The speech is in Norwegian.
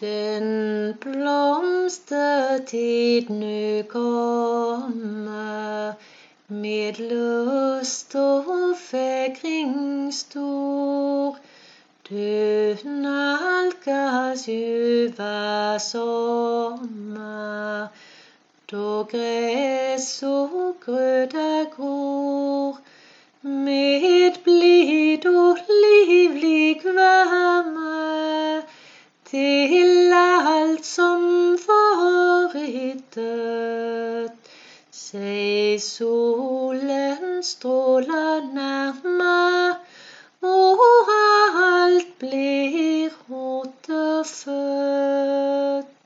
Den blomstertid nu kommer med lust og fekring stor. Du nalkas ljuva sommer, då gress og grøda gror. Med blid og livlig värme Se solen stråler nærme, og alt blir rått før.